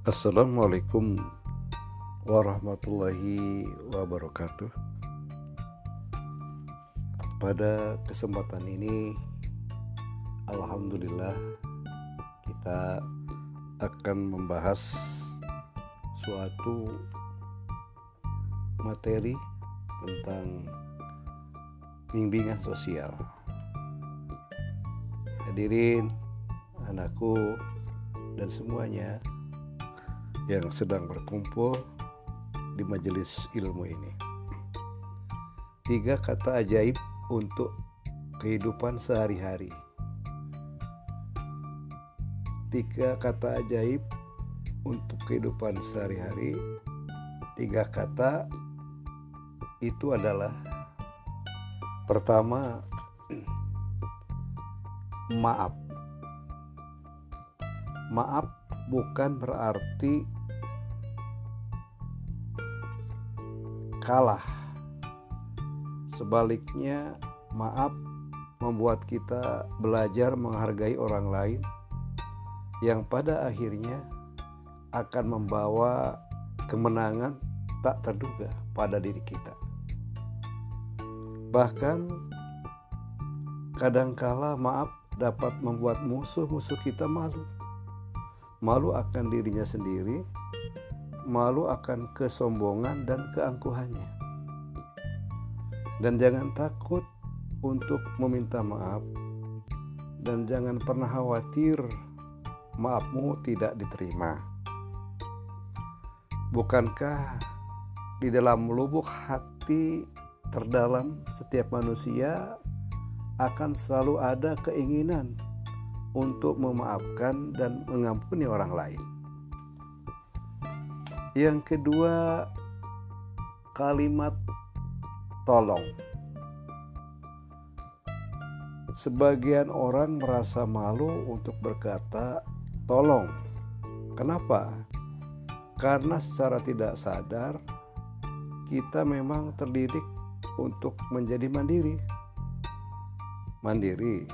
Assalamualaikum warahmatullahi wabarakatuh. Pada kesempatan ini, alhamdulillah, kita akan membahas suatu materi tentang bimbingan sosial. Hadirin, anakku, dan semuanya yang sedang berkumpul di majelis ilmu ini. Tiga kata ajaib untuk kehidupan sehari-hari. Tiga kata ajaib untuk kehidupan sehari-hari. Tiga kata itu adalah pertama maaf Maaf bukan berarti kalah. Sebaliknya, maaf membuat kita belajar menghargai orang lain yang pada akhirnya akan membawa kemenangan tak terduga pada diri kita. Bahkan kadangkala maaf dapat membuat musuh-musuh kita malu malu akan dirinya sendiri, malu akan kesombongan dan keangkuhannya. Dan jangan takut untuk meminta maaf, dan jangan pernah khawatir maafmu tidak diterima. Bukankah di dalam lubuk hati terdalam setiap manusia akan selalu ada keinginan untuk memaafkan dan mengampuni orang lain. Yang kedua, kalimat tolong. Sebagian orang merasa malu untuk berkata tolong. Kenapa? Karena secara tidak sadar kita memang terdidik untuk menjadi mandiri. Mandiri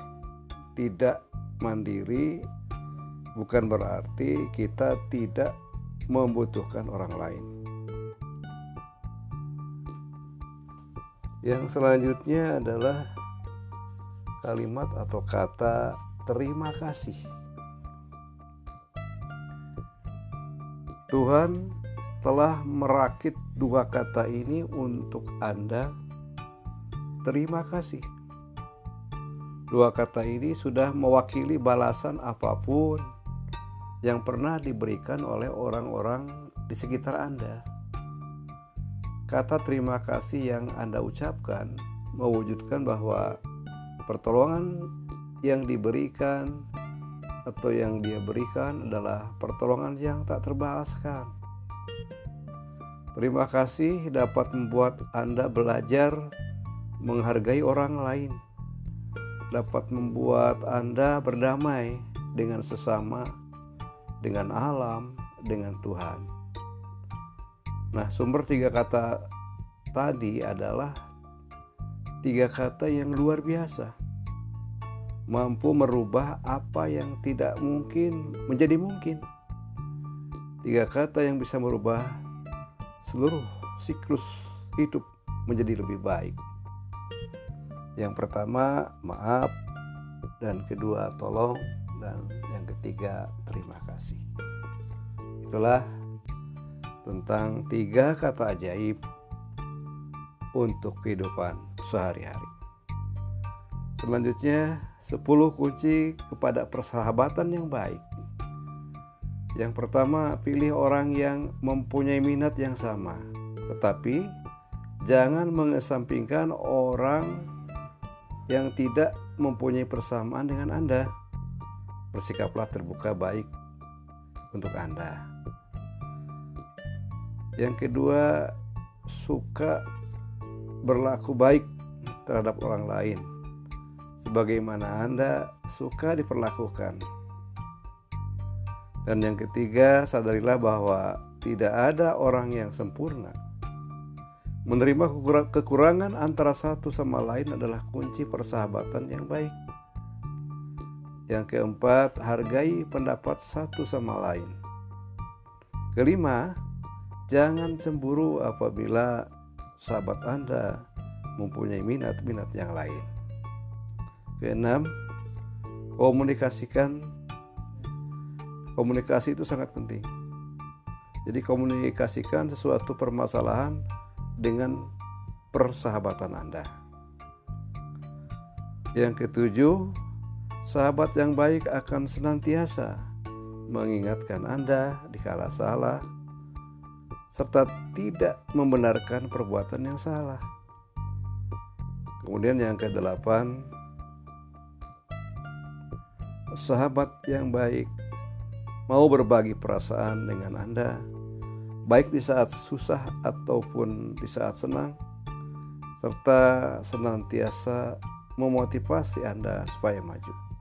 tidak mandiri bukan berarti kita tidak membutuhkan orang lain. Yang selanjutnya adalah kalimat atau kata terima kasih. Tuhan telah merakit dua kata ini untuk Anda. Terima kasih. Dua kata ini sudah mewakili balasan apa pun yang pernah diberikan oleh orang-orang di sekitar Anda. Kata terima kasih yang Anda ucapkan mewujudkan bahwa pertolongan yang diberikan atau yang dia berikan adalah pertolongan yang tak terbalaskan. Terima kasih dapat membuat Anda belajar menghargai orang lain dapat membuat Anda berdamai dengan sesama, dengan alam, dengan Tuhan. Nah, sumber tiga kata tadi adalah tiga kata yang luar biasa, mampu merubah apa yang tidak mungkin menjadi mungkin. Tiga kata yang bisa merubah seluruh siklus hidup menjadi lebih baik. Yang pertama, maaf, dan kedua, tolong, dan ketiga, terima kasih. Itulah tentang tiga kata ajaib untuk kehidupan sehari-hari. Selanjutnya, 10 kunci kepada persahabatan yang baik. Yang pertama, pilih orang yang mempunyai minat yang sama, tetapi jangan mengesampingkan orang yang tidak mempunyai persamaan dengan Anda. Bersikaplah terbuka baik untuk Anda. Yang kedua, suka berlaku baik terhadap orang lain. Sebagaimana Anda suka diperlakukan. Dan yang ketiga, sadarilah bahwa tidak ada orang yang sempurna Menerima kekurangan antara satu sama lain adalah kunci persahabatan yang baik. Yang keempat, hargai pendapat satu sama lain. Kelima, jangan cemburu apabila sahabat Anda mempunyai minat-minat yang lain. Keenam, komunikasikan komunikasi itu sangat penting. Jadi komunikasikan sesuatu permasalahan dengan persahabatan Anda. Yang ketujuh, sahabat yang baik akan senantiasa mengingatkan Anda di kala salah serta tidak membenarkan perbuatan yang salah. Kemudian yang kedelapan, sahabat yang baik mau berbagi perasaan dengan Anda, baik di saat susah ataupun di saat senang, serta senantiasa memotivasi Anda supaya maju.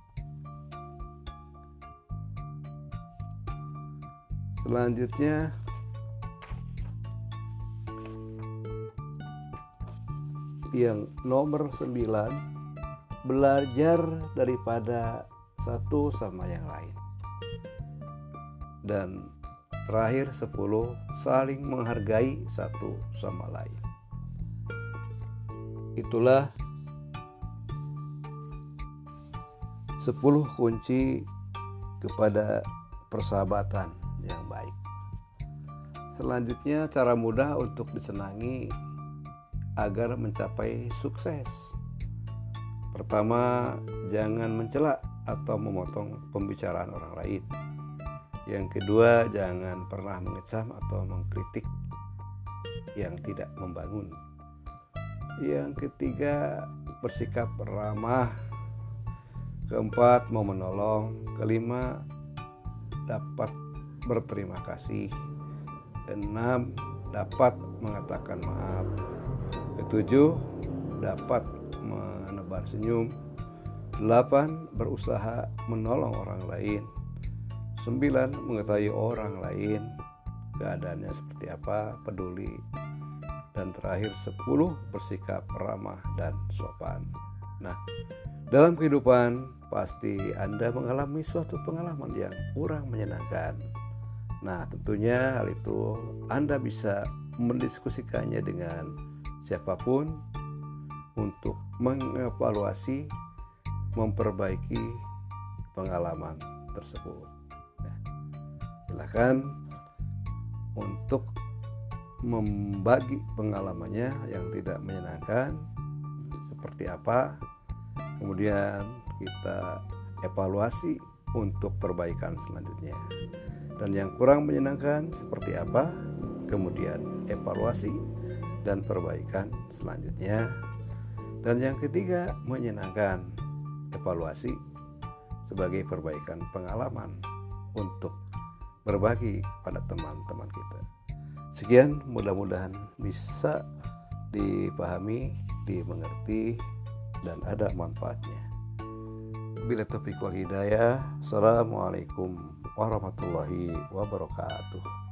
Selanjutnya, yang nomor 9 belajar daripada satu sama yang lain. Dan terakhir 10 saling menghargai satu sama lain. Itulah 10 kunci kepada persahabatan yang baik. Selanjutnya cara mudah untuk disenangi agar mencapai sukses. Pertama, jangan mencela atau memotong pembicaraan orang lain. Yang kedua, jangan pernah mengecam atau mengkritik yang tidak membangun. Yang ketiga, bersikap ramah. Keempat, mau menolong. Kelima, dapat berterima kasih. Enam, dapat mengatakan maaf. Ketujuh, dapat menebar senyum. Delapan, berusaha menolong orang lain. Sembilan, mengetahui orang lain keadaannya seperti apa, peduli dan terakhir sepuluh bersikap ramah dan sopan. Nah, dalam kehidupan pasti Anda mengalami suatu pengalaman yang kurang menyenangkan. Nah, tentunya hal itu Anda bisa mendiskusikannya dengan siapa pun untuk mengevaluasi, memperbaiki pengalaman tersebut. Nah, silakan untuk membagi pengalamannya yang tidak menyenangkan seperti apa kemudian kita evaluasi untuk perbaikan selanjutnya dan yang kurang menyenangkan seperti apa kemudian evaluasi dan perbaikan selanjutnya dan yang ketiga menyenangkan evaluasi sebagai perbaikan pengalaman untuk berbagi pada teman-teman kita. Sekian, mudah-mudahan bisa dipahami, dimengerti, dan ada manfaatnya. Bila topik wal hidayah, Assalamualaikum warahmatullahi wabarakatuh.